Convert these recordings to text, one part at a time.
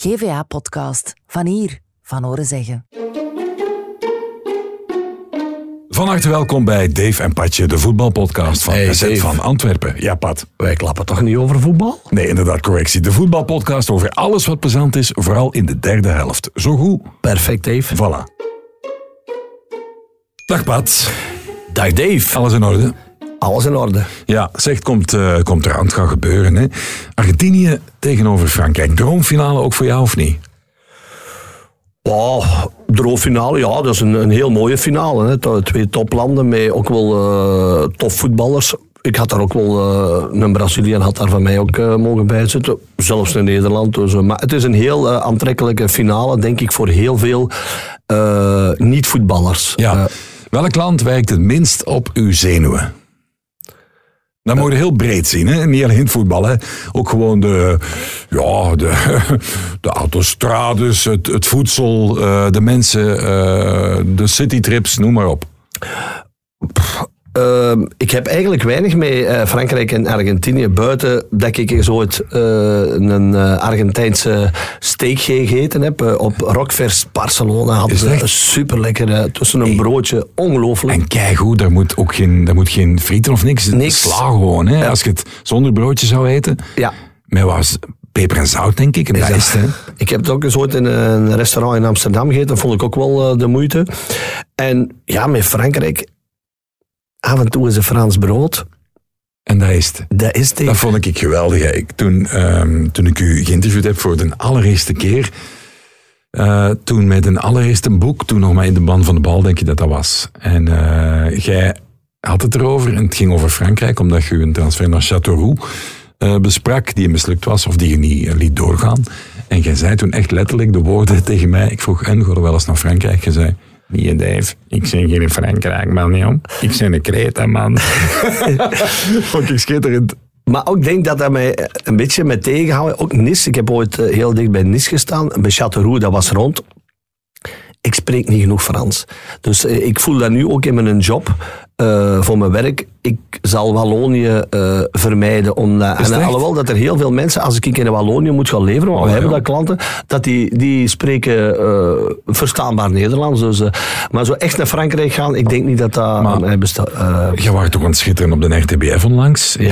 GVA-podcast. Van hier, van horen zeggen. Van harte welkom bij Dave en Patje, de voetbalpodcast van Hey, SZ van Antwerpen. Ja, Pat. Wij klappen toch niet over voetbal? Nee, inderdaad, correctie. De voetbalpodcast over alles wat plezant is, vooral in de derde helft. Zo goed. Perfect, Dave. Voilà. Dag Pat. Dag, Dave. Alles in orde? Alles in orde. Ja, zegt, komt, eh komt eraan. Het gaat gebeuren. Hè. Argentinië tegenover Frankrijk. Droomfinale ook voor jou of niet? Oh, droomfinale, ja, dat is een, een heel mooie finale. Hè. Twee toplanden met ook wel eh tof voetballers. Ik had daar ook wel, eh, een Braziliaan had daar van mij ook mogen bijzitten. Zelfs in Nederland. Dus, maar het is een heel aantrekkelijke finale, denk ik, voor heel veel eh, niet-voetballers. Ja. Welk land werkt het minst op uw zenuwen? Dat moet je heel breed zien, hè? niet alleen het voetbal. Hè? Ook gewoon de, ja, de, de autostrades, het, het voedsel, eh, de mensen, eh, de citytrips, noem maar op. Ehm, ik heb eigenlijk weinig met eh, Frankrijk en Argentinië buiten dat ik zo het, eh, een eh, Argentijnse steak gegeten heb. op Rockfest Barcelona hadden ze een super lekkere tussen een broodje. Ongelooflijk. En kijk goed, daar moet ook geen, daar moet geen frieten of niks. Niks. Sla gewoon. Hè? Als je het zonder broodje zou eten, Ja. met wat peper en zout, denk ik. Is het. Ik heb het ook eens ooit in een restaurant in Amsterdam gegeten. Dat vond ik ook wel de moeite. En ja, met Frankrijk, af en toe is een Frans brood. En dat is het. Dat is het. Dat vond ik geweldig. Ik, toen, ehm, toen ik u geïnterviewd heb voor de allereerste keer, eh, toen met een allereerste boek, toen nog maar in de band van de bal, denk je dat dat was. En eh, jij had het erover, en het ging over Frankrijk, omdat je een transfer naar Châteauroux eh, besprak, die mislukt was, of die je niet liet doorgaan. En jij zei toen echt letterlijk de woorden tegen mij, ik vroeg, en, ga wel eens naar Frankrijk? Je zei, Nee, Dave, ik ben geen Frankrijk, man, jong. Ik ben een Kreta, man. Vond ik schitterend. Maar ook denk dat dat mij een beetje met tegenhouden. Ook Nis, ik heb ooit eh, heel dicht bij Nis gestaan. Bij Châteauroux, dat was rond. Ik spreek niet genoeg Frans. Dus eh, ik voel dat nu ook in mijn job, eh, voor mijn werk. Ik zal Wallonië eh, vermijden. Omdat, en, alhoewel dat er heel veel mensen, als ik in Wallonië moet gaan leveren, want we Oh, hebben dat klanten, dat die, die spreken eh, verstaanbaar Nederlands. Dus, maar zo echt naar Frankrijk gaan, ik denk niet dat dat Maar- mij bestaat. Je was toch aan het schitteren op de RTBF onlangs. In,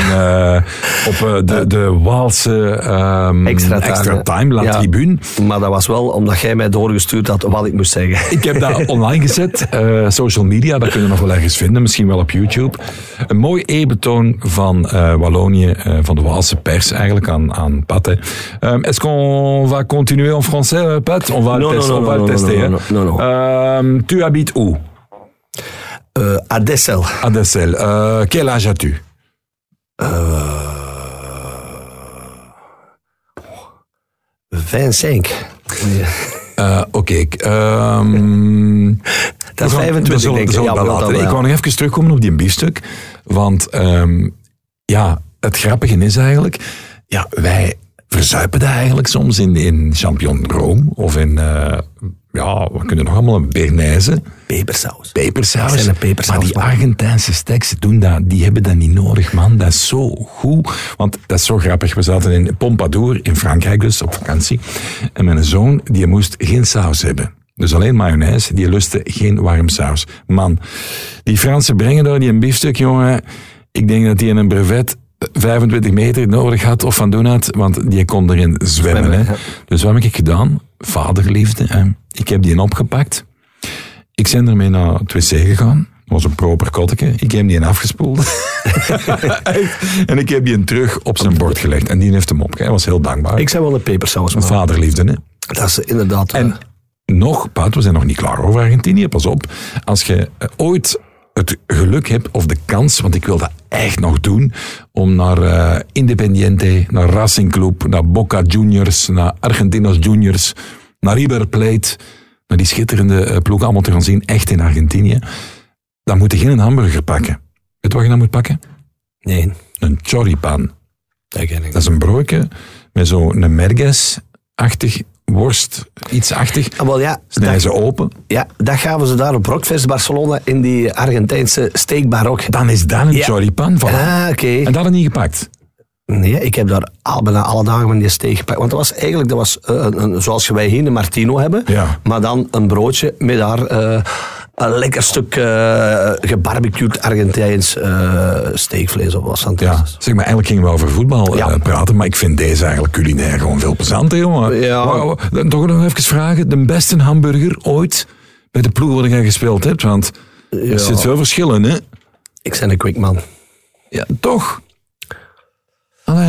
op de, de Waalse ehm, Extra time, time, La ja. Tribune. Maar dat was wel omdat jij mij doorgestuurd had wat ik moest zeggen. Ik heb dat online gezet. social media, dat kun je nog wel ergens vinden. Misschien wel op YouTube. Een mooi e-betoon van eh, Wallonië, eh, van de Waalse pers eigenlijk, aan, aan Pat. hè. Ehm, Est-ce qu'on va continuer en français, euh, Pat? On va Non, le, test- le non, tester. non, hè. non, non, non. Ehm, tu habites où? Euh, à Dessel. À Dessel. Euh, quel âge as-tu? Euh, 25. Eh, Oké, ik, ehm, Dat is we gaan- 25, dat zullen- denk dat ik. Ja, ja. wou nog even terugkomen op die biefstuk. Want ehm, ja, het grappige is eigenlijk... Ja, wij verzuipen dat eigenlijk soms in, in Champion Rome. Of in... eh, ja, we kunnen nog allemaal een Bernaise. Pepersaus. Pepersaus. Maar die. Argentijnse steks doen dat, die hebben dat niet nodig, man. Dat is zo goed. Want dat is zo grappig. We zaten in Pompadour, in Frankrijk dus, op vakantie. En mijn zoon, die moest geen saus hebben. Dus alleen mayonaise, die lustte geen warm saus. Man, die Fransen brengen daar die een biefstuk, jongen. Ik denk dat die in een brevet 25 meter nodig had of van doen had, want die kon erin zwemmen. Zwemmen, hè. ja. Dus wat heb ik gedaan? Vaderliefde. Hè. Ik heb die opgepakt. Ik ben ermee naar het wc gegaan. Dat was een proper kotteke. Ik heb die afgespoeld. En ik heb die terug op zijn bord gelegd. En die heeft hem op. Hij was heel dankbaar. Ik zei wel een pepersaus. Vaderliefde, hè. Dat is inderdaad... eh, En nog, Paat, we zijn nog niet klaar over Argentinië. Pas op. Als je eh, ooit het geluk hebt, of de kans, want ik wil dat echt nog doen, om naar eh, Independiente, naar Racing Club, naar Boca Juniors, naar Argentinos Juniors, naar River Plate, naar die schitterende eh, ploeg allemaal te gaan zien, echt in Argentinië, dan moet je geen hamburger pakken. Weet je wat je dan moet pakken? nee, Een choripan. dat Dat is een broodje met zo'n merguez-achtig worst, iets achtig. Ah, wel ja, Snijden dat, ze open. ja, dat gaven ze daar op Rockfest Barcelona in die Argentijnse steakbar ook. Dan is dat een Ja. choripan. Voilà. Ah, oké. En dat had ik niet gepakt. Nee, ik heb daar al, bijna alle dagen van die steeg gepakt. Want dat was eigenlijk, dat was, uh, een, een, zoals wij hier een Martino hebben, Ja. maar dan een broodje met daar uh, een lekker stuk uh, gebarbecued Argentijns steekvlees op was. Ja, zeg maar, eigenlijk gingen we over voetbal ja. praten, maar ik vind deze eigenlijk culinair gewoon veel plezanter, jongen. Ja. Wow, toch nog even vragen, de beste hamburger ooit bij de ploeg waar jij gespeeld hebt? Want er Ja. zit veel verschillen, hè? Ik ben een quickman. Ja, toch?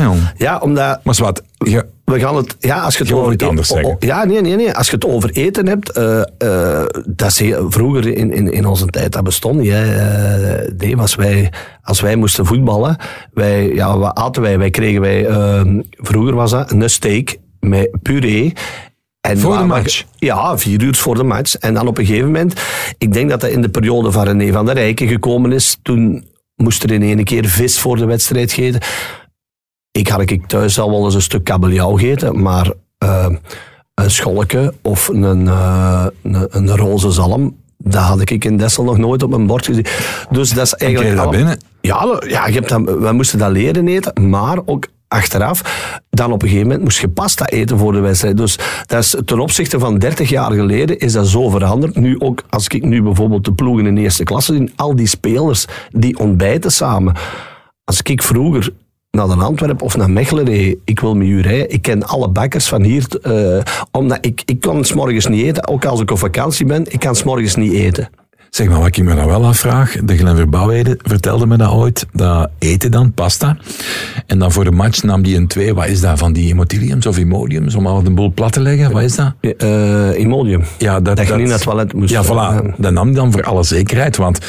Jong. Ja, omdat... Maar wat, je, We gaan het, ja, als je het over iets anders zeggen. Ja, nee, nee, nee. Als je het over eten hebt, eh, eh, dat heel- vroeger in, in, in onze tijd, dat bestond niet. Hè. Eh, nee, als wij, als wij moesten voetballen, wij, ja, wat aten wij? Wij kregen wij, eh, vroeger was dat een steak met puree. En Voor de match? Ja, vier uur voor de match. En dan op een gegeven moment, ik denk dat dat in de periode van René van der Rijken gekomen is, toen moest er in één keer vis voor de wedstrijd gegeten. Ik had ik thuis al wel eens een stuk kabeljauw gegeten, maar eh, een scholke of een, eh, een, een roze zalm, dat had ik in Dessel nog nooit op mijn bord gezien. Dus dat is kreeg je eigenlijk... dat al- binnen? Ja, ja je hebt dat, we moesten dat leren eten, maar ook achteraf, dan op een gegeven moment moest je pasta eten voor de wedstrijd. Dus dat is, ten opzichte van 30 jaar geleden is dat zo veranderd. Nu ook, als ik nu bijvoorbeeld de ploegen in de eerste klasse zie, al die spelers die ontbijten samen. Als ik vroeger naar een Antwerpen of naar Mechelen ik wil met u rijden, ik ken alle bakkers van hier, eh, omdat ik, ik kan s'morgens niet eten, ook als ik op vakantie ben, ik kan s'morgens niet eten. Zeg maar, wat ik me dan wel afvraag, de Glen Verbouwheden vertelde me dat ooit, dat eten dan, pasta, en dan voor de match nam die een twee, wat is dat, van die Imotiliums of Imodiums, om al de boel plat te leggen, wat is dat? Eh Imodium. Ja, dat, Dat je niet naar het toilet moest. Ja, voilà, Eh, dat nam dan voor alle zekerheid, want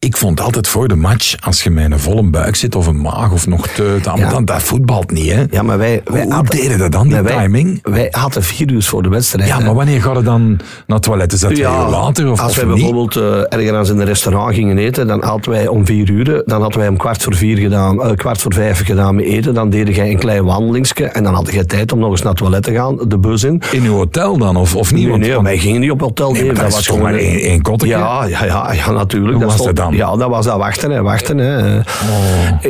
ik vond altijd voor de match, als je met een volle buik zit, of een maag, of nog te, dan, Ja. dan, dat voetbalt niet, hè? Ja, maar wij... wij Hoe hadden- deden dat dan, die wij, timing? Wij hadden vier uur voor de wedstrijd. Ja, hè. maar wanneer gaat het dan naar het toilet? Is dat twee uur later of, als wij bijvoorbeeld eh, ergens in een restaurant gingen eten, dan hadden wij om vier uur, dan hadden wij om kwart voor vier gedaan, eh, kwart voor vijf gedaan met eten. Dan deed jij een klein wandelingsje en dan had je tijd om nog eens naar het toilet te gaan, de bus in. In uw hotel dan, of, of niet? Nee, nee, wij gingen niet op hotel. Nee, dat toch gewoon maar een- één- één kottetje? Ja, ja, ja, ja natuurlijk. Hoe was stond- Ja, dat was dat wachten. Hè, wachten hè. Oh.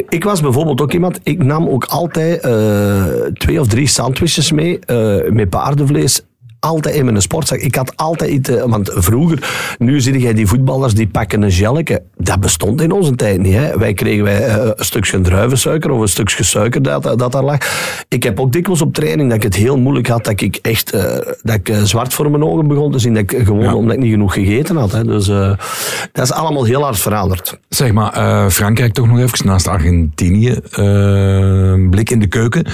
Ik was bijvoorbeeld ook iemand, ik nam ook altijd eh, twee of drie sandwiches mee eh, met paardenvlees. Altijd in mijn sportzak. Ik had altijd iets, eh, want vroeger, nu zie je die voetballers die pakken een gelletje. Dat bestond in onze tijd niet. Hè. Wij kregen wij, eh, een stukje druivensuiker of een stukje suiker dat, dat daar lag. Ik heb ook dikwijls op training dat ik het heel moeilijk had, dat ik echt eh, dat ik, eh, zwart voor mijn ogen begon te zien. Dat ik, gewoon Ja. omdat ik niet genoeg gegeten had. Hè. Dus eh, dat is allemaal heel hard veranderd. Zeg maar, eh, Frankrijk toch nog even, naast Argentinië, eh, blik in de keuken.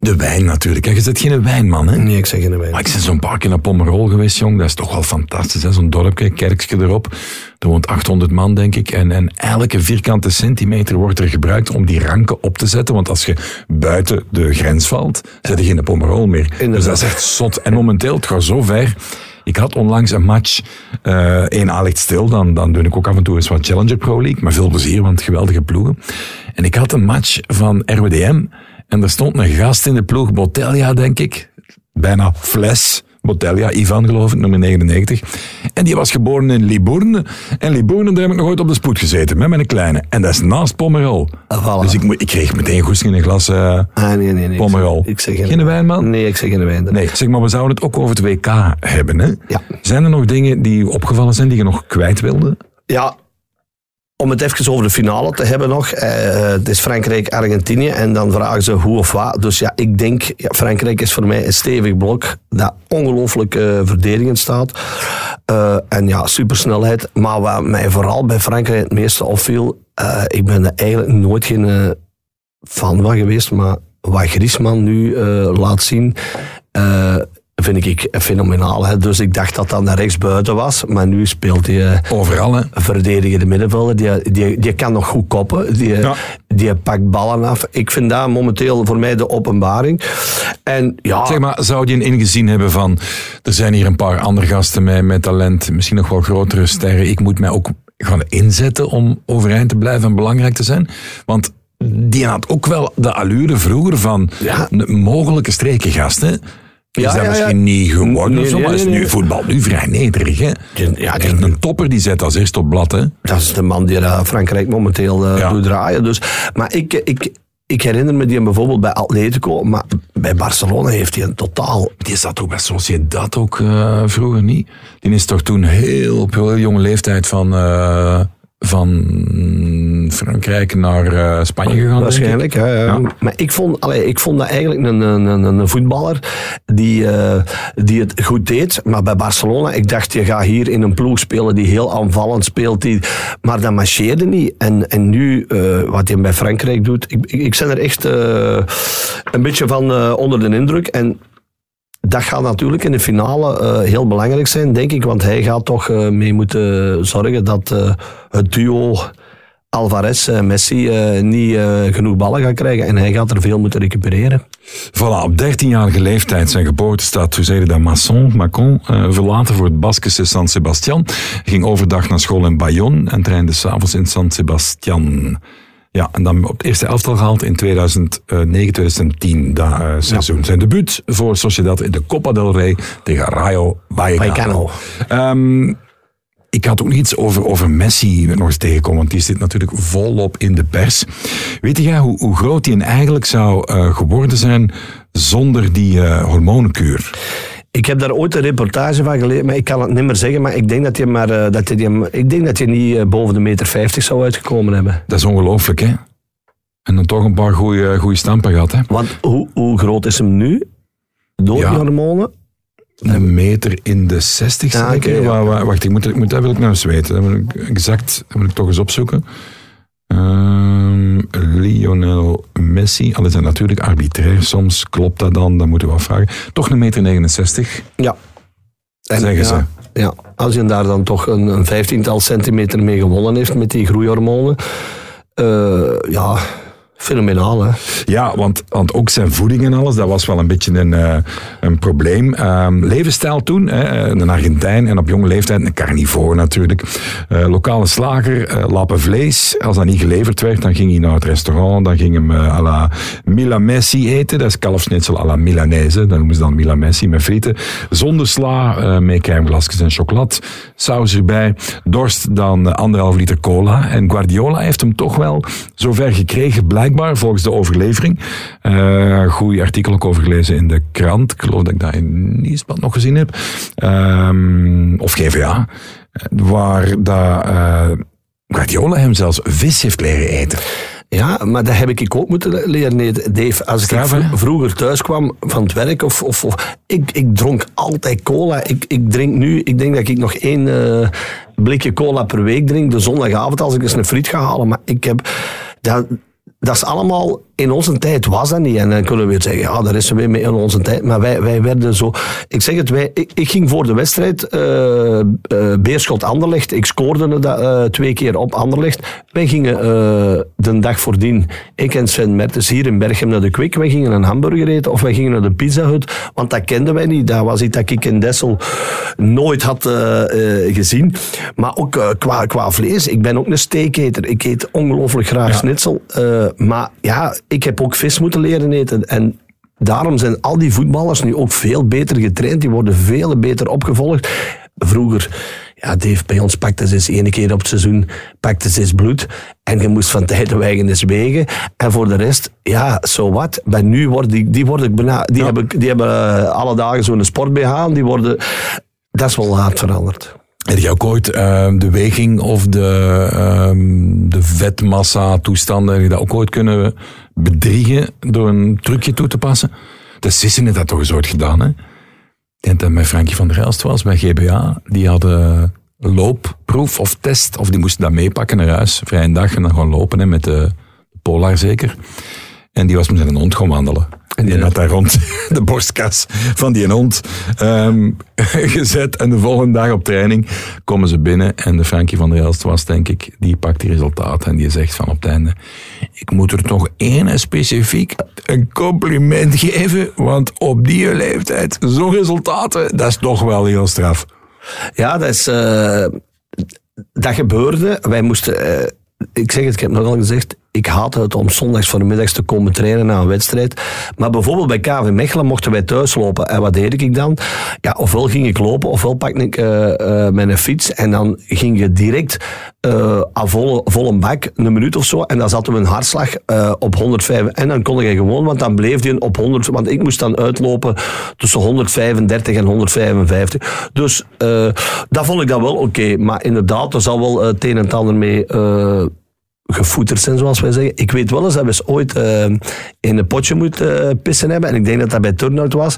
De wijn natuurlijk. hè. Je bent geen wijnman, hè? Nee, ik zeg geen wijn. Maar ik ben zo'n paar keer naar Pommerol geweest, jong. Dat is toch wel fantastisch, hè? Zo'n dorpje, kerkje erop. Er woont 800 man, denk ik. En, en elke vierkante centimeter wordt er gebruikt om die ranken op te zetten. Want als je buiten de grens valt, zit je geen Pommerol meer. Dus dat is echt zot. En momenteel, het gaat zo ver. Ik had onlangs een match, eh één A ligt stil, dan, dan doe ik ook af en toe eens wat Challenger Pro League. Maar veel plezier, want geweldige ploegen. En ik had een match van RWDM en er stond een gast in de ploeg, Botelja denk ik, bijna fles. Botelja, Ivan geloof ik, nummer 99. En die was geboren in Libourne. En Libourne, daar heb ik nog ooit op de spoed gezeten, met mijn kleine. En dat is naast Pommerol. Ah, voilà. Dus ik, moet- ik kreeg meteen goesting in een glas eh Ah, nee, nee, nee. Pommerol. Ik zeg Geen wijnman? Nee, ik zeg geen wijn. Nee, zeg maar, we zouden het ook over het WK hebben. Hè? Ja. Zijn er nog dingen die opgevallen zijn, die je nog kwijt wilde? Ja, om het even over de finale te hebben nog. eh, het is Frankrijk-Argentinië en dan vragen ze hoe of wat. Dus ja, ik denk, ja, Frankrijk is voor mij een stevig blok dat ongelooflijk eh, verdedigend staat. Eh, en ja, supersnelheid. Maar wat mij vooral bij Frankrijk het meeste opviel, eh, ik ben er eigenlijk nooit geen eh, fan van geweest, maar wat Griezmann nu eh, laat zien, eh, vind ik fenomenaal. Hè? Dus ik dacht dat dat naar rechts buiten was, maar nu speelt hij... eh, Overal, hè? verdedigende middenvelder. Die, die, die kan nog goed koppen. Die, Ja. die pakt ballen af. Ik vind dat momenteel voor mij de openbaring. En ja, Zeg maar, zou je een ingezien hebben van... Er zijn hier een paar andere gasten met, met talent, misschien nog wel grotere sterren. Ik moet mij ook gaan inzetten om overeind te blijven en belangrijk te zijn. Want die had ook wel de allure vroeger van Ja. mogelijke streekengast, hè? Is Ja, dat ja, ja. misschien niet geworden Nee, of zo, maar is nu voetbal nu vrij nederig, hè? Ja, Echt een topper die zet als eerste op blad, hè? dat is de man die eh, Frankrijk momenteel Ja. doet draaien. Dus, maar ik, ik, ik herinner me die bijvoorbeeld bij Atletico, maar bij Barcelona heeft hij een totaal... Die zat toch bij Sociedad ook uh, vroeger niet? Die is toch toen heel, op heel jonge leeftijd van, uh, van Frankrijk naar uh, Spanje gegaan. Waarschijnlijk, ja, ja. ja, Maar ik vond, allee, ik vond dat eigenlijk een, een, een, een voetballer die, uh, die het goed deed. Maar bij Barcelona, ik dacht, je gaat hier in een ploeg spelen die heel aanvallend speelt. Die, maar dat marcheerde niet. En, en nu, uh, wat hij bij Frankrijk doet, ik, ik, ik ben er echt een beetje van onder de indruk. En dat gaat natuurlijk in de finale uh, heel belangrijk zijn, denk ik. Want hij gaat toch uh, mee moeten zorgen dat uh, het duo Alvarez, Messi, niet genoeg ballen gaat krijgen. En hij gaat er veel moeten recupereren. Voilà, op 13-jarige leeftijd zijn geboortestad, dat, Masson, Macon, verlaten voor het Baskische San Sebastian. ging overdag naar school in Bayonne en trainde s'avonds in San Sebastian. Ja, en dan op het eerste elftal gehaald in 2009, 2010, dat uh, seizoen. Ja. Zijn debuut voor Sociedad in de Copa del Rey tegen Rayo Vallecano. Um, ik had ook nog iets over, over Messi nog eens tegenkomen, want die zit natuurlijk volop in de pers. Weet jij hoe, hoe groot hij eigenlijk zou uh, geworden zijn zonder die uh, hormonenkuur? Ik heb daar ooit een reportage van gelezen, maar ik kan het niet meer zeggen. Maar ik denk dat je, maar, uh, dat je, ik denk dat je niet uh, boven de meter 50 zou uitgekomen hebben. Dat is ongelooflijk, hè? En dan toch een paar goede stampen gehad, hè? Want hoe, hoe groot is hem nu? Door ja. die hormonen? Een meter in de 60 ah, zeker. Okay, ja. Wacht, ik moet, ik moet, dat wil ik nou eens weten. Dat moet ik, exact, dat moet ik toch eens opzoeken. Um, Lionel Messi, al is dat natuurlijk arbitrair soms, klopt dat dan? Dan moeten we afvragen. Toch een meter 69? Ja. En, zeggen ja, ze. Ja, als je daar dan toch een, een vijftiental centimeter mee gewonnen heeft met die groeihormonen, uh, ja, Fenomenaal, hè? Ja, want, want ook zijn voeding en alles, dat was wel een beetje een, uh, een probleem. Um, levensstijl toen, hè, een Argentijn en op jonge leeftijd een carnivore natuurlijk. Uh, lokale slager, uh, lappen vlees. Als dat niet geleverd werd, dan ging hij naar het restaurant. Dan ging hem à la Milamessi eten. Dat is kalfsnitzel à la Milanese. Dat noemen ze dan Milamessi met frieten. Zonder sla, met crèmeglasjes en chocolade. Saus erbij. Dorst dan anderhalf liter cola. En Guardiola heeft hem toch wel zover gekregen, blijkbaar volgens de overlevering. Uh, goed artikel ook over gelezen in de krant. Ik geloof dat ik dat in Nieuwsblad nog gezien heb. Um, of GVA. Waar dat, uh, Guardiola hem zelfs vis heeft leren eten. Ja, maar dat heb ik ook moeten leren, Dave. Als Straf, ik vroeger thuis kwam van het werk, of, of, of ik, ik dronk altijd cola. Ik, ik drink nu, ik denk dat ik nog één uh, blikje cola per week drink, de zondagavond, als ik eens een friet ga halen. Maar ik heb... Dat, dat is allemaal, in onze tijd was dat niet. En dan kunnen we weer zeggen, ja, daar is ze weer mee in onze tijd. Maar wij, wij werden zo, ik zeg het, wij, ik, ik ging voor de wedstrijd, uh, uh, Beerschot Anderlecht, ik scoorde dat uh, twee keer op Anderlecht. Wij gingen de dag voordien, ik en Sven Mertens, hier in Berchem naar de Kwik, wij gingen een hamburger eten of wij gingen naar de Pizza Hut, want dat kenden wij niet. Dat was iets dat ik in Dessel nooit had gezien. Maar ook qua, qua vlees, ik ben ook een steaketer. Ik eet ongelooflijk graag ja. maar ja, ik heb ook vis moeten leren eten. En daarom zijn al die voetballers nu ook veel beter getraind. Die worden veel beter opgevolgd. Vroeger, ja, Dave, bij ons pakte ze eens één keer op het seizoen pakte ze eens bloed. En je moest van tijd en eens wegen. En voor de rest, ja, zo so wat. Maar nu worden die, die, worden bijna, die, ja. hebben, die hebben alle dagen zo'n sport BH. Die worden, dat is wel hard veranderd. Heb je ook ooit uh, de weging of de, uh, de vetmassa toestanden, heb je dat ook ooit kunnen bedriegen door een trucje toe te passen? De Sissen heeft dat toch eens ooit gedaan, hè? Ik denk dat met Frankie van der Elst was, bij GBA. Die hadden loopproef of test, of die moesten dat meepakken naar huis, vrije dag, en dan gewoon lopen hè, met de Polar zeker. En die was met zijn hond gaan wandelen. En die had daar rond de borstkas van die hond um, gezet. En de volgende dag op training komen ze binnen. En de Frankie van der Elst was, denk ik, die pakt die resultaten. En die zegt van op het einde: Ik moet er toch één specifiek een compliment geven. Want op die leeftijd, zo'n resultaten, dat is toch wel heel straf. Ja, dat is. Uh, dat gebeurde. Wij moesten. Uh, ik zeg het, ik heb nogal gezegd ik haatte het om zondags voor de middags te komen trainen na een wedstrijd. Maar bijvoorbeeld bij KV Mechelen mochten wij thuis lopen. En wat deed ik dan? Ja, ofwel ging ik lopen, ofwel pakte ik uh, uh, mijn fiets. En dan ging je direct uh, aan volle, bak, een minuut of zo. En dan zaten we een hartslag op 105. En dan kon je gewoon, want dan bleef die op 100. Want ik moest dan uitlopen tussen 135 en 155. Dus dat vond ik dan wel oké. Maar inderdaad, er zal wel het een en het ander mee gevoeterd zijn, zoals wij zeggen. Ik weet wel eens dat we eens ooit uh, in een potje moeten uh, pissen hebben. En ik denk dat dat bij Turnout was.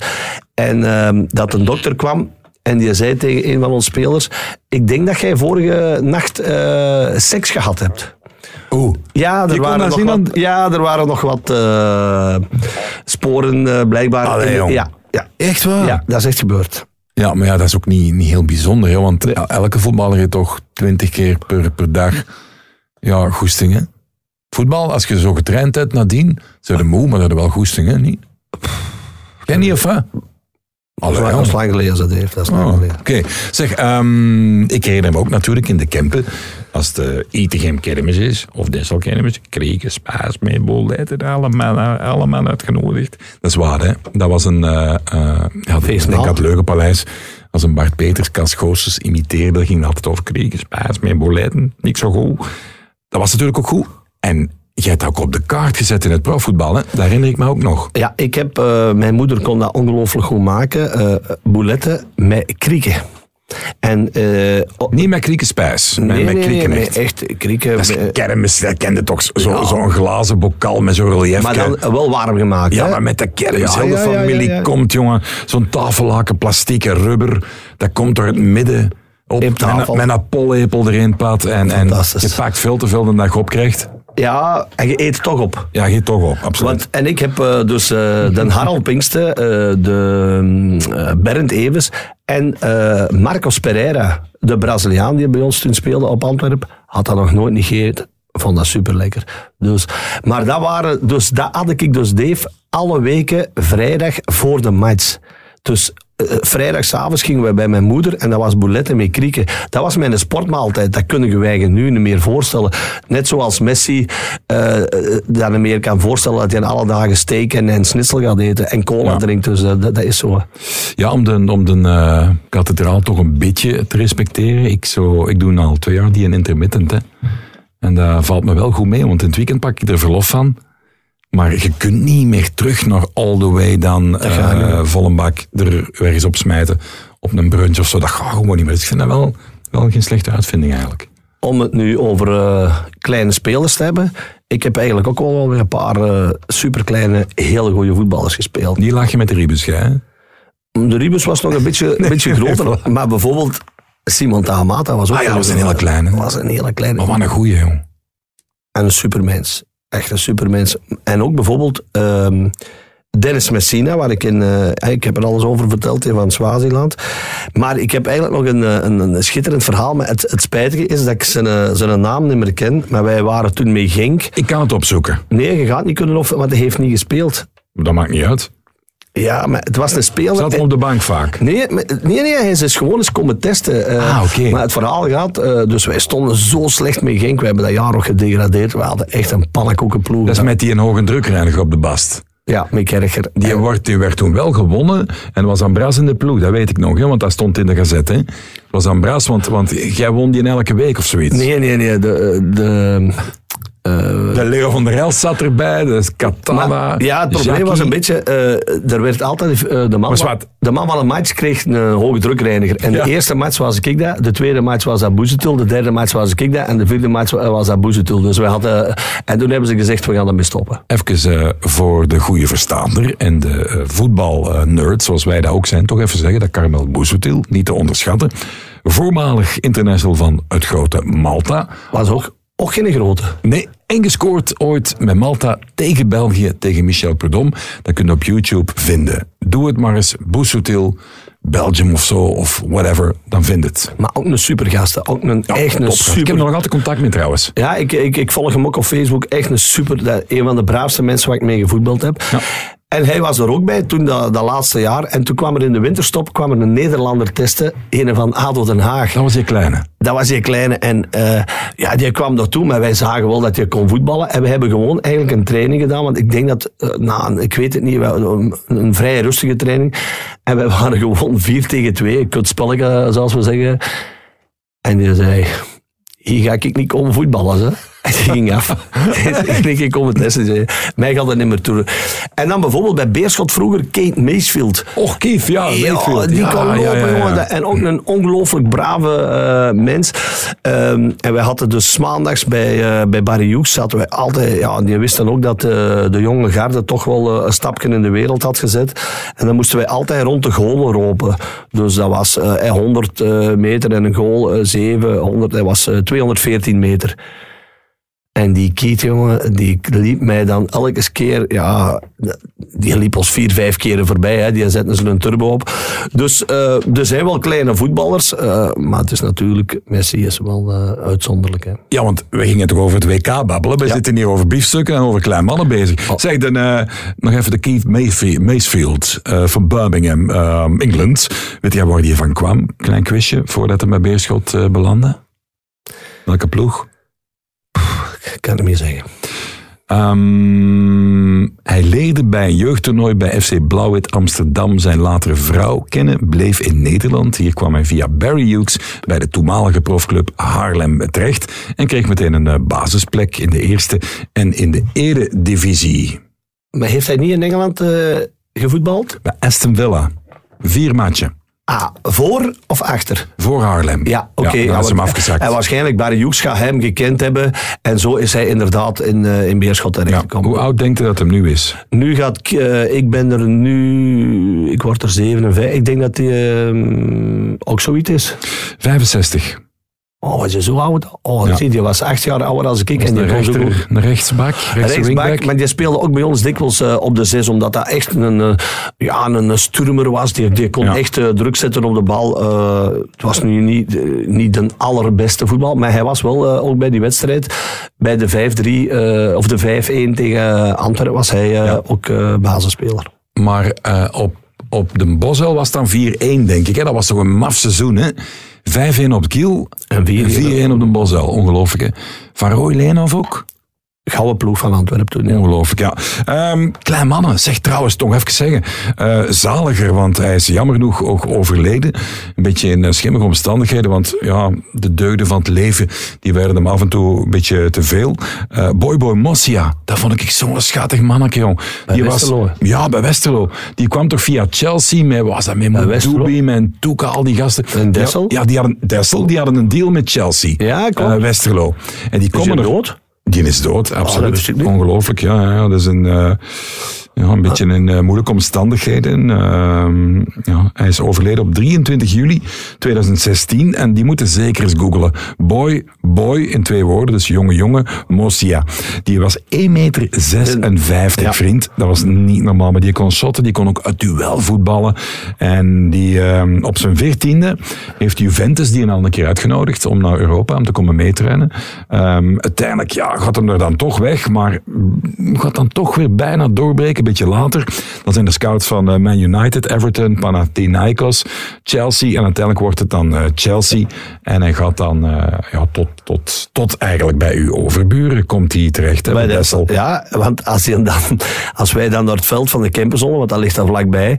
En uh, dat een dokter kwam en die zei tegen een van onze spelers... Ik denk dat jij vorige nacht eh, seks gehad hebt. Oeh. Ja, er, waren nog, wat, ja, er waren nog wat sporen blijkbaar. Allee, in, ja, ja. Echt waar? Ja, dat is echt gebeurd. Ja, maar ja, dat is ook niet, niet heel bijzonder. Hè? Want elke voetballer heeft toch twintig keer per, per dag ja, goesting, hè? Voetbal, als je zo getraind hebt nadien, zijn de moe, maar dat is wel goesting, hè? Niet? Jij niet, of wat? Allee, dat is lang geleden dat heeft. Dat Oh. Oké, zeg, ehm, ik herinner me ook natuurlijk in de Kempen, als de Itegem kermis is, of Dessel kermis, kregen spaas mee, bolletten, allemaal, allemaal uitgenodigd. Dat is waar, hè. Dat was een, ja, ik Feestmaal. het Leugenpaleis, als een Bart Peters, Cas Goossens imiteerde, ging het altijd over kregen, spaas mee, bolletten, niet zo goed. Dat was natuurlijk ook goed. En jij hebt dat ook op de kaart gezet in het profvoetbal, hè. Dat herinner ik me ook nog. Ja, ik heb, eh, mijn moeder kon dat ongelooflijk goed maken. eh bouletten met krieken. En, eh, Niet met krieken spijs, met, nee, met nee, krieken nee, echt. echt krieken. Dat is kermis, dat kende toch zo'n Ja. zo glazen bokal met zo'n relief. maar dan wel warm gemaakt. ja, hè? maar met de kermis, Ja, heel de ja, ja, familie komt, jongen. Zo'n tafellaken, plastiek en rubber, dat komt door het midden. Op, met, met een pollepel erin, Pat. En, en je pakt veel te veel dan dat je opkrijgt. Ja, en je eet toch op. Ja, geet toch op, absoluut. Want, en ik heb eh, dus eh, de Harald Pinksten, eh, de mm, Bernd Evers en Marcos Pereira, de Braziliaan die bij ons toen speelde op Antwerpen, had dat nog nooit niet gegeten. Vond dat super lekker. Dus, maar dat waren, dus dat had ik dus Dave alle weken vrijdag voor de match. Dus vrijdagavond gingen we bij mijn moeder en dat was bouletten met krieken. Dat was mijn sportmaaltijd. Dat kunnen je je nu niet meer voorstellen. Net zoals Messi eh, eh, dat niet meer kan voorstellen dat hij alle dagen steak en, en gaat eten en cola Ja. drinkt. Dus eh, dat, dat is zo. Ja, om de, om de eh, kathedraal toch een beetje te respecteren. Ik, zo, ik doe al twee jaar die een intermittent. Hè. En dat valt me wel goed mee, want in het weekend pak ik er verlof van. Maar je kunt niet meer terug naar all the way dan gaat niet eh vol een bak er ergens op smijten. Op een brunch of zo. Dat gaat gewoon niet meer. Dus ik vind dat wel, wel geen slechte uitvinding eigenlijk. Om het nu over eh, kleine spelers te hebben. Ik heb eigenlijk ook wel weer een paar eh superkleine, hele goede voetballers gespeeld. Die lag je met de Ribus, hè? De Ribus was nog een beetje, een beetje groter. Maar bijvoorbeeld Simon Tahamata was ook Ah ja, was een hele kleine. was een hele kleine. Maar wat een goeie, jong. En een supermens. Echt een supermens. En ook bijvoorbeeld ehm, Dennis Messina, waar ik in... eh, ik heb er alles over verteld, hè, van Swaziland. Maar ik heb eigenlijk nog een, eh, een, een schitterend verhaal. Maar het, het spijtige is dat ik zijn, eh, zijn naam niet meer ken. Maar wij waren toen met Genk. Ik kan het opzoeken. Nee, je gaat niet kunnen of, want hij heeft niet gespeeld. Dat maakt niet uit. Ja, maar het was een speler... Zat hem op de bank vaak. Nee, nee, nee, hij is dus gewoon eens komen testen. eh, Ah, oké. Maar het verhaal gaat, eh, dus wij stonden zo slecht met Genk. We hebben dat jaar nog gedegradeerd. We hadden echt een pannenkoekenploeg. Dat is met die een hoge drukreiniger op de bast. Ja, met Kerger. Die, wordt, die werd toen wel gewonnen en was Ambras in de ploeg, dat weet ik nog, hè, want dat stond in de gazette. Hè. Het was Ambras, want, want jij won die in elke week of zoiets. Nee, nee, nee. De, de, eh, De Leo van der Els zat erbij, de Katana. maar, ja, het probleem Jackie. was een beetje, eh, er werd altijd, eh, de, man zwart. de man van een match kreeg een hoge drukreiniger. En Ja. de eerste match was ik dat, de tweede match was dat Boezetul, de derde match was ik dat en de vierde match was dat Boezetul. Dus we hadden, en toen hebben ze gezegd, we gaan ermee stoppen. Even eh, voor de goede verstaander en de eh, voetbalnerds, zoals wij dat ook zijn, toch even zeggen dat Carmel Bouzoutil, niet te onderschatten, voormalig international van het grote Malta, Was ook, ook geen grote. Nee, en gescoord ooit met Malta tegen België, tegen Michel Prudhomme. Dat kun je op YouTube vinden. Doe het maar eens, Bousoutil, Belgium of zo, of whatever, dan vind het. Maar ook een supergast. Ook een, echt een Topgast. Ik super... heb nog altijd contact mee trouwens. Ja, ik, ik, ik volg hem ook op Facebook. Echt een super... Een van de braafste mensen waar ik mee gevoetbald heb. Ja. En hij was er ook bij toen dat, dat laatste jaar. En toen kwam er in de winterstop kwam er een Nederlander testen. Een van ADO Den Haag. Dat was je kleine. Dat was die kleine. En eh, ja, die kwam naartoe, maar wij zagen wel dat hij kon voetballen. En we hebben gewoon eigenlijk een training gedaan. Want ik denk dat, eh, nou, ik weet het niet, wel, een, een vrij rustige training. En wij waren gewoon 4 tegen 2, een kutspelletje, zoals we zeggen. En die zei, hier ga ik niet komen voetballen. Hè. En die ging af. ik denk, ik kom het. Zei, mij gaat het niet meer toe. En dan bijvoorbeeld bij Beerschot vroeger, Kate Macefield. Och, Keith, ja. Ja, die Ja, ja, lopen, ja, jongen. En ook een ongelooflijk brave eh, mens. Ehm, en wij hadden dus maandags bij, eh, bij Barry Hughes zaten wij altijd... Ja, en die wisten ook dat eh, de jonge garde toch wel een stapje in de wereld had gezet. En dan moesten wij altijd rond de goalen ropen. Dus dat was eh, 100 eh, meter en een goal, eh, 7, 100, dat was eh, 214 meter. En die Kiet, jongen, die liep mij dan elke keer, ja, die liep ons vier, vijf keren voorbij. Hè. Die zetten ze een turbo op. Dus eh, er zijn wel kleine voetballers, eh, maar het is natuurlijk, Messi is wel eh, uitzonderlijk. Hè. Ja, want we gingen toch over het WK babbelen. We Ja. zitten hier over biefstukken en over klein mannen bezig. Zeg dan nog even de Keith eh, van Birmingham, Engeland. Weet jij waar die van kwam? Klein quizje, voordat hij bij Beerschot belandde. Welke ploeg? Ik kan het niet zeggen. Ehm, hij leerde bij een jeugdtoernooi bij FC Blauwit Amsterdam zijn latere vrouw kennen, bleef in Nederland. Hier kwam hij via Barry Hughes bij de toenmalige profclub Haarlem terecht en kreeg meteen een eh, basisplek in de eerste en in de eredivisie. Maar heeft hij niet in Engeland eh, gevoetbald? Bij Aston Villa. Vier matchen. Ah, voor of achter? Voor Haarlem. Ja, oké. Ja, dan is Ja, hem afgezakt. En waarschijnlijk Barry Hughes gaat hem gekend hebben. En zo is hij inderdaad in, eh, in Beerschot Ja. terechtgekomen. Hoe oud denkt u dat hem nu is? Nu gaat, eh, ik ben er nu, ik word er 57. Ik denk dat hij ehm, ook zoiets is. 65. Oh, was je zo oud? Oh, Ja. zie, die was acht jaar ouder dan ik. En die rechter, een rechtsbak, Rechtsback, wingback. maar die speelde ook bij ons dikwijls eh, op de zes, omdat dat echt een, eh, ja, een, sturmer was. Die, die kon Ja. echt eh, druk zetten op de bal. Het was nu niet, niet de allerbeste voetbal, maar hij was wel ook bij die wedstrijd. Bij de 5-3 eh, of de 5-1 tegen Antwerpen was hij ook basisspeler. Maar op, op de Bosel was het dan 4-1, denk ik. Hè? Dat was toch een maf seizoen, hè? 5-1 op Kiel En 4-1 4-1 op de Bosel. Ongelooflijk, hè? Van Roy Leenhoff ook? Gouden ploeg van Antwerpen toen. ja. Ongelooflijk, ja. Ehm, klein mannen, zeg trouwens, toch even zeggen. eh, zaliger, want hij is jammer genoeg ook overleden. Een beetje in eh, schimmige omstandigheden, want ja, de deugden van het leven, die werden hem af en toe een beetje te veel. Eh Boy Boy Mossia, dat vond ik zo'n schattig manneke, jong. Bij die Westerlo, Was, ja, bij Westerlo. Die kwam toch via Chelsea, met, was dat, met? Moudubi, met Toeka, al die gasten. En Dessel? Ja, die hadden, Dessel, die hadden een deal met Chelsea. Ja, klopt. Westerlo. En die komen er? Die is dood, absoluut. ik niet. Ongelooflijk, ja, ja. Dat is een, eh, ja, een beetje in eh, moeilijke omstandigheden. Ehm, ja, hij is overleden op 23 juli 2016 en die moeten zeker eens googelen. Boy, boy in twee woorden, dus jonge jongen, Mosia. Die was 1,56 meter, 56, Ja. vriend. Dat was niet normaal, maar die kon shotten, die kon ook uit duel voetballen. En die ehm, op zijn veertiende heeft Juventus die al een keer uitgenodigd om naar Europa, om te komen meetrainen. Ehm uiteindelijk ja, gaat hem er dan toch weg, maar gaat dan toch weer bijna doorbreken, een beetje later. Dan zijn de scouts van eh, Man United, Everton, Panathinaikos, Chelsea en uiteindelijk wordt het dan eh, Chelsea. En hij gaat dan eh, ja, tot, tot, tot eigenlijk bij uw overburen komt hij terecht. Hè, Bij bij de- Dessel. Ja, want als, je dan, als wij dan naar het veld van de Kempenzolle, want dat ligt daar vlakbij,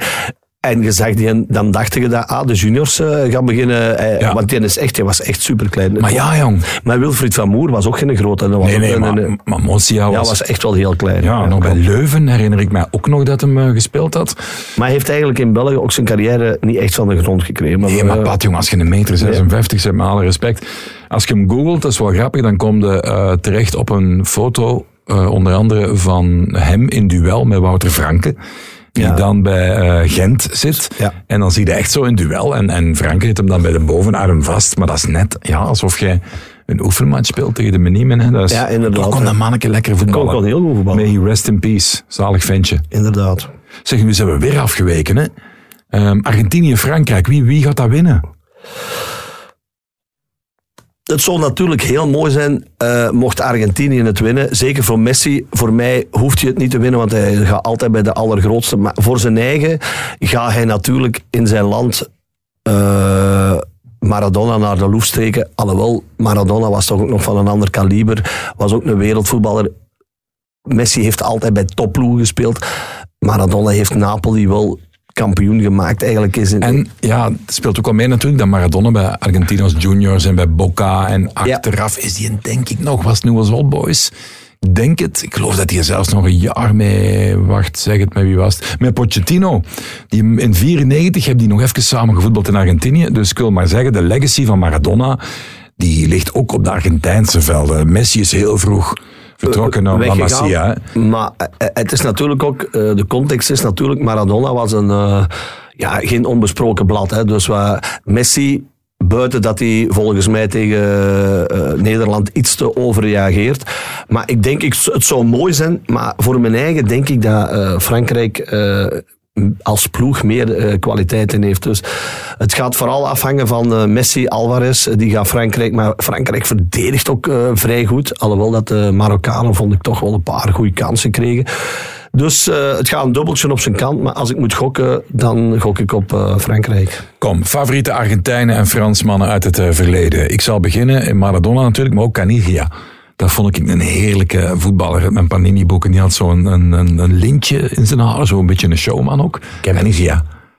en je zag die, dan dachten je dat ah, de juniors eh, gaan beginnen. eh, Ja. Want die, is echt, die was echt superklein. Maar ja, jong. Maar Wilfried van Moer was ook geen grote. Dat was Nee, nee, een- maar, een- maar Mosia ja, was... was echt wel heel klein. Ja, nog bij. Leuven herinner ik mij ook nog dat hem eh, gespeeld had. Maar hij heeft eigenlijk in België ook zijn carrière niet echt van de grond gekregen. Maar, Nee, maar Pat, jong, als je een meter 56 zet, met alle respect. Als je hem googelt, dat is wel grappig, dan kom je terecht op een foto, onder andere van hem in duel met Wouter Franke. Die Ja. dan bij eh, Gent zit. Ja. En dan zie je echt zo in duel. En, en Franke zit hem dan bij de bovenarm vast. Maar dat is net ja, alsof je een oefenmatch speelt tegen de Meniemen. Hè. Dat is, Ja, inderdaad, kon dat manneke lekker kon voetballen. wel heel goed voetballen. May he rest in peace. Zalig ventje. Inderdaad. Zeg, nu zijn we weer afgeweken. Hè? Ehm, Argentinië, Frankrijk. Wie, wie gaat dat winnen? Het zou natuurlijk heel mooi zijn eh, mocht Argentinië het winnen. Zeker voor Messi. Voor mij hoeft hij het niet te winnen, want hij gaat altijd bij de allergrootste. Maar voor zijn eigen gaat hij natuurlijk in zijn land eh, Maradona naar de loef steken. Alhoewel, Maradona was toch ook nog van een ander kaliber. Was ook een wereldvoetballer. Messi heeft altijd bij topploegen gespeeld. Maradona heeft Napoli wel kampioen gemaakt. Eigenlijk is. En ja, het speelt ook al mee natuurlijk dat Maradona bij Argentinos Juniors en bij Boca en achteraf is die denk ik nog, was nu als Old Boys. Ik denk het. Ik geloof dat hij er zelfs nog een jaar mee... Wacht, zeg het met wie was het? Met Pochettino. Die in 94 hebben die nog even samen gevoetbald in Argentinië. Dus ik wil maar zeggen, de legacy van Maradona, die ligt ook op de Argentijnse velden. Messi is heel vroeg vertrokken naar La. Masia. hè. Maar eh, het is natuurlijk ook, eh, de context is natuurlijk, Maradona was een, eh, ja, geen onbesproken blad. Hè. Dus waar Messi, buiten dat hij volgens mij tegen eh, Nederland iets te overreageert. Maar ik denk, ik, het zou mooi zijn, maar voor mijn eigen denk ik dat eh, Frankrijk... eh, als ploeg meer eh, kwaliteiten heeft. Dus het gaat vooral afhangen van eh, Messi, Alvarez. Die gaat Frankrijk, maar Frankrijk verdedigt ook eh, vrij goed. Alhoewel dat de Marokkanen vond ik toch wel een paar goede kansen kregen. Dus eh, het gaat een dubbeltje op zijn kant. Maar als ik moet gokken, dan gok ik op eh, Frankrijk. Kom, favoriete Argentijnen en Fransmannen uit het eh, verleden. Ik zal beginnen in Maradona natuurlijk, maar ook Canigia. Dat vond ik een heerlijke voetballer. Mijn Panini-boeken, die had zo'n een, een, een lintje in zijn haar, zo'n beetje een showman ook.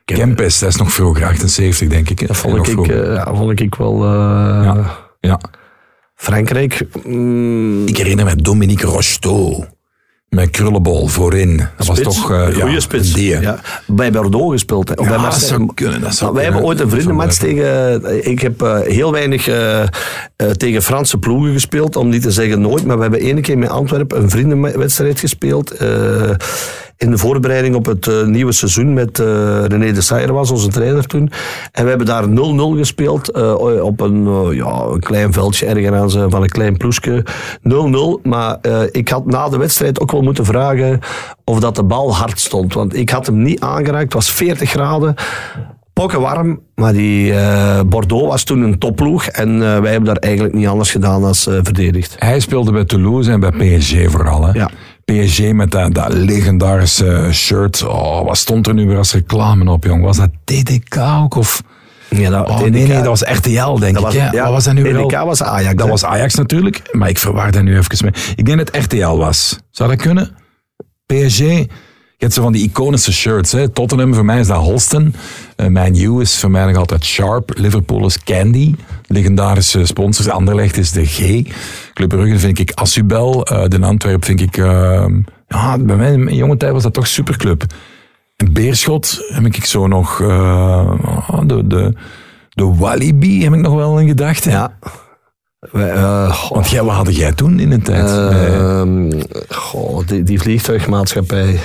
Kempes, dat is nog vroeger, 78 denk ik. Dat vond ik, eh, ja, vond ik wel... eh, Ja. ja. Frankrijk... mm, Ik herinner me Dominique Rocheteau. Met krullenbol voorin. Dat was toch eh, een goede ja, spits. een. Ja, bij Bordeaux gespeeld. Hè. Of bij dat Marseille. zou kunnen. Dat zou Maar wij hebben ooit een vriendenmatch tegen... Ik heb eh, heel weinig eh, eh, tegen Franse ploegen gespeeld, om niet te zeggen nooit. Maar we hebben één keer met Antwerpen een vriendenwedstrijd gespeeld. In de voorbereiding op het eh, nieuwe seizoen met eh, René de Sayer was onze trainer toen. En we hebben daar 0-0 gespeeld eh, op een, ja, een klein veldje ergens aan van een klein ploesje. 0-0. Maar ik had na de wedstrijd ook wel moeten vragen of dat de bal hard stond. Want ik had hem niet aangeraakt. Het was 40 graden. Pokken warm, maar die Bordeaux was toen een topploeg en wij hebben daar eigenlijk niet anders gedaan dan eh, verdedigd. Hij speelde bij Toulouse en bij PSG vooral. Hè? Ja. PSG met dat, dat legendarische shirt. Oh, wat stond er nu weer als reclame op, jong? Was dat TDK ook? Of... Ja, dat, Oh, nee, nee, dat was RTL, denk ik. was, ja, Wat was dat nu was Ajax. Dat hè? was Ajax natuurlijk, maar ik verwaar daar nu even mee. Ik denk dat het RTL was. Zou dat kunnen? PSG? Je hebt zo van die iconische shirts. Hè? Tottenham, voor mij is dat Holston. Uh, Man U is voor mij nog altijd Sharp. Liverpool is Candy. Legendarische sponsors. Anderlecht is de G. Club Brugge vind ik Assubel. Uh, de Antwerp vind ik... Uh, ja, bij mij in mijn jonge tijd was dat toch Superclub. En Beerschot heb ik zo nog... Uh, de, de, de Walibi heb ik nog wel in gedachten. Ja. Wij, uh, Want jij, wat had jij toen in de tijd? Uh, goh, die, die vliegtuigmaatschappij.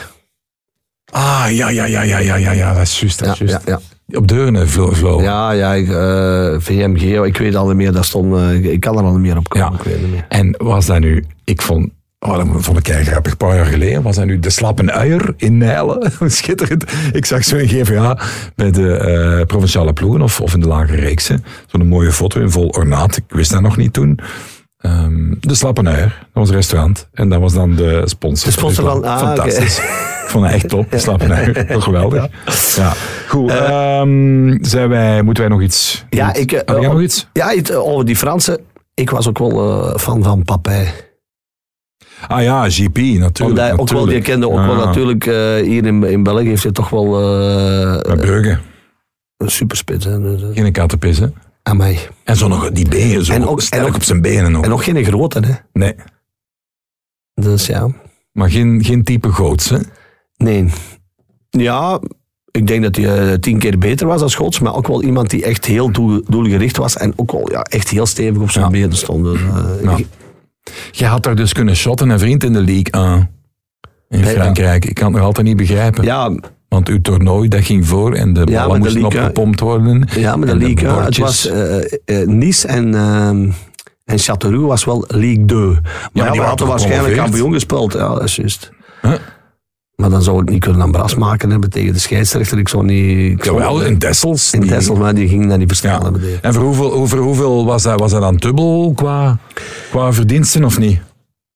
Ah, ja, ja, ja, ja, ja, ja, ja, dat is juist. Dat is ja, juist. ja. Op deuren vlogen. Ja, ja, uh, VMG, ik weet al niet meer, dat stond, uh, ik kan er al niet meer op komen. Ja. Ik weet niet meer. En was dat nu, ik vond, oh, dat vond ik eigenlijk grappig, een paar jaar geleden, was dat nu de slappe uier in Nijlen? Schitterend. Ik zag zo in GVA bij de uh, provinciale ploegen of, of in de lagere reeksen. Zo'n mooie foto in vol ornaat. Ik wist dat nog niet toen. Um, de Slappenuier, dat was een restaurant. En dat was dan de sponsor. De sponsor van, ah, Fantastisch. Okay. Ik vond het echt top, de. Toch geweldig. Ja. Goed, uh, um, zijn wij, moeten wij nog iets? Ja, ik... Uh, Had jij nog iets? Ja, het, over die Fransen. Ik was ook wel uh, fan van Papay. Ah ja, GP, natuurlijk. Omdat hij ook wel, je kende ook ah. wel natuurlijk, hier in, in België heeft hij toch wel... Uh, Bij Brugge. Een superspits. Hè. Geen kattenpis, hè? Amai. En zo nog die benen, zo en ook, sterk en ook, op zijn benen nog. En nog geen grote, hè? Nee. Dus ja. Maar geen, geen type goots, hè? Nee. Ja, ik denk dat hij uh, tien keer beter was als Goots, maar ook wel iemand die echt heel doel, doelgericht was en ook wel ja, echt heel stevig op zijn ja. benen stond. Dus, uh, ja. Je had daar dus kunnen shotten, een vriend in de league aan. In Frankrijk. Ik kan het nog altijd niet begrijpen. Ja, want uw toernooi dat ging voor en de ballen ja, moesten Liga, opgepompt worden. Ja, met de. De het was uh, uh, Nice en, uh, en Châteauroux was wel Ligue 2. Maar ja, die hadden waarschijnlijk kampioen gespeeld. Ja, dat is juist. Huh? Maar dan zou ik niet kunnen ambras maken hebben tegen de scheidsrechter. Ik zou niet... Ik zou- Jawel, in Dessels. In Tessel, maar die ging dat niet verstaan Ja. En voor hoeveel, over hoeveel was dat, was dat dan dubbel qua, qua verdiensten of niet?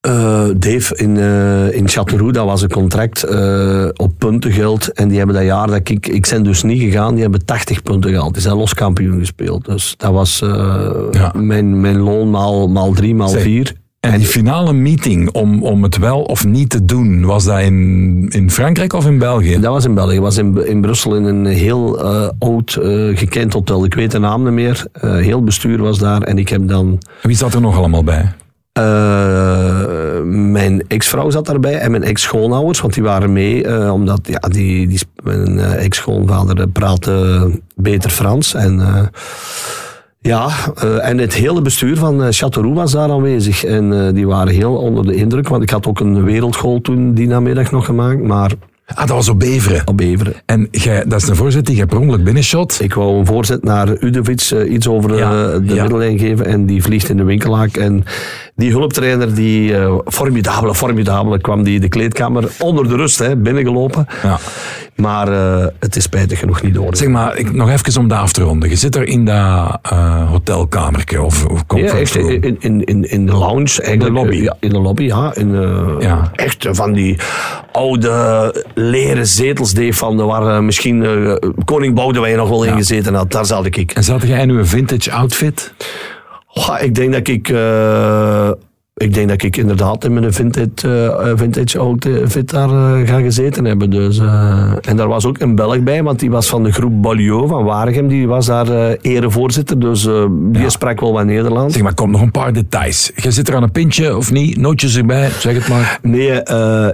Eh, Dave, in, eh in Châteauroux, dat was een contract eh, op puntengeld. En die hebben dat jaar dat ik... Ik ben dus niet gegaan, die hebben 80 punten gehaald. Die zijn los kampioen gespeeld. Dus dat was Ja. mijn, mijn loon maal, maal drie, maal vier. En die finale meeting om, om het wel of niet te doen, was dat in, in Frankrijk of in België? Dat was in België. Dat was in, in Brussel in een heel oud, gekend hotel. Ik weet de naam niet meer. Heel bestuur was daar. En ik heb dan... Wie zat er nog allemaal bij? Eh, mijn ex-vrouw zat daarbij en mijn ex-schoonouders, want die waren mee, eh, omdat ja, die, die, mijn eh, ex-schoonvader praatte beter Frans. En, ja, en het hele bestuur van Châteauroux was daar aanwezig. En die waren heel onder de indruk, want ik had ook een wereldgoal toen die namiddag nog gemaakt, maar Ah, dat was op Beveren. op Beveren. En jij, dat is een voorzet die je per ongeluk binnenshot. Ik wou een voorzet naar Udovic iets over Ja, de ja. middellijn geven en die vliegt in de winkelhaak. En die hulptrainer, die eh, formidabele, formidabele, kwam die de kleedkamer onder de rust hè, binnengelopen. Ja. Maar eh, het is spijtig genoeg niet door. Zeg maar, ik, nog even om dat af te ronden. Je zit er in dat eh, hotelkamertje of, of Ja, echt in, in, in, in de lounge. Eigenlijk, lobby. Ja, in de lobby, ja. In, Ja. Echt van die oude leren zetels, Dave, van de waar misschien koning Boudewijn nog wel in gezeten had. Daar zat ik. En zat jij in uw vintage outfit? Goh, ik denk dat ik. eh, ik denk dat ik inderdaad in mijn vintage, eh, vintage outfit daar ga gezeten hebben. Dus, en daar was ook een Belg bij, want die was van de groep Balieu van Waregem. Die was daar erevoorzitter, dus die Ja. sprak wel wat Nederlands. Zeg maar, kom nog een paar details. Je zit er aan een pintje of niet? Nootjes erbij, zeg het maar. Nee,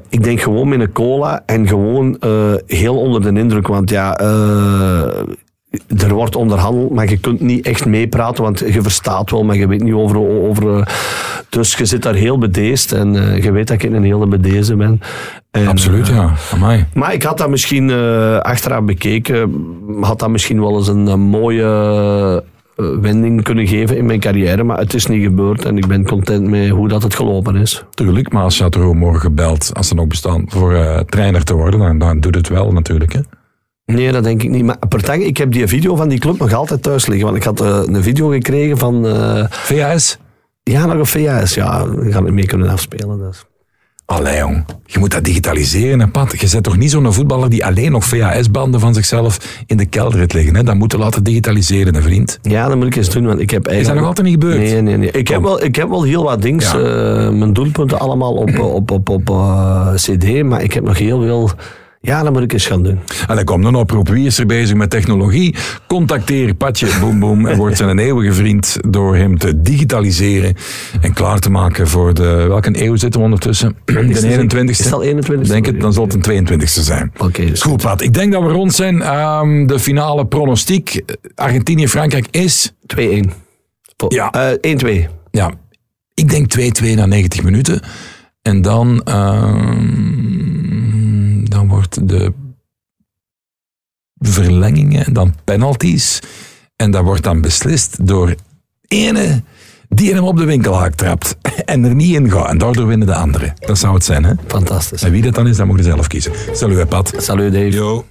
ik denk gewoon met een cola en gewoon heel onder de indruk. Want ja, er wordt onderhandeld, maar je kunt niet echt meepraten, want je verstaat wel, maar je weet niet over... over eh, dus je zit daar heel bedeesd en eh, je weet dat ik een hele bedezen ben. En, Absoluut, eh, ja. Amai. maar ik had dat misschien eh, achteraf bekeken, had dat misschien wel eens een, een mooie eh, wending kunnen geven in mijn carrière, maar het is niet gebeurd en ik ben content met hoe dat het gelopen is. Tuurlijk, maar als Chateau morgen belt, als ze nog bestaan, voor eh, trainer te worden, dan, dan doet het wel natuurlijk. Hè? Nee, dat denk ik niet. Maar Pertang, ik heb die video van die club nog altijd thuis liggen. Want ik had eh, een video gekregen van... eh, VHS? ja, nog een VHS. Ja, we gaan het mee kunnen afspelen. Dus. Allee, jong. Je moet dat digitaliseren, Pat. Je bent toch niet zo'n voetballer die alleen nog VHS-banden van zichzelf in de kelder heeft liggen. Hè? Dat moet je laten digitaliseren, hè, vriend. Ja, dat moet ik eens doen, want ik heb Is eigenlijk... dat nog altijd niet gebeurd? Nee, nee, nee. Ik heb wel, ik heb wel heel wat dings. Ja. eh, mijn doelpunten allemaal op, op, op, op eh, cd. Maar ik heb nog heel veel... Ja, dat moet ik eens gaan doen. En dan komt een oproep. Wie is er bezig met technologie? Contacteer Patje Boem Boem en wordt zijn een eeuwige vriend door hem te digitaliseren en klaar te maken voor de... Welke eeuw zitten we ondertussen? De 21ste? Is het al 21? Denk het, dan zal het een 22e zijn. Oké, dus Goed, Pat. Ik denk dat we rond zijn. Ehm, de finale pronostiek. Argentinië-Frankrijk is... 2-1. Voor- Ja. eh, 1-2. Ja, ik denk 2-2 na 90 minuten. En dan... ehm, dan wordt de verlengingen en dan penalties. En dat wordt dan beslist door ene die hem op de winkelhaak trapt en er niet in gaat. En daardoor winnen de anderen. Dat zou het zijn, hè? Fantastisch. En wie dat dan is, dat moet je zelf kiezen. Salut, hè, Pat. Salut Dave. Yo.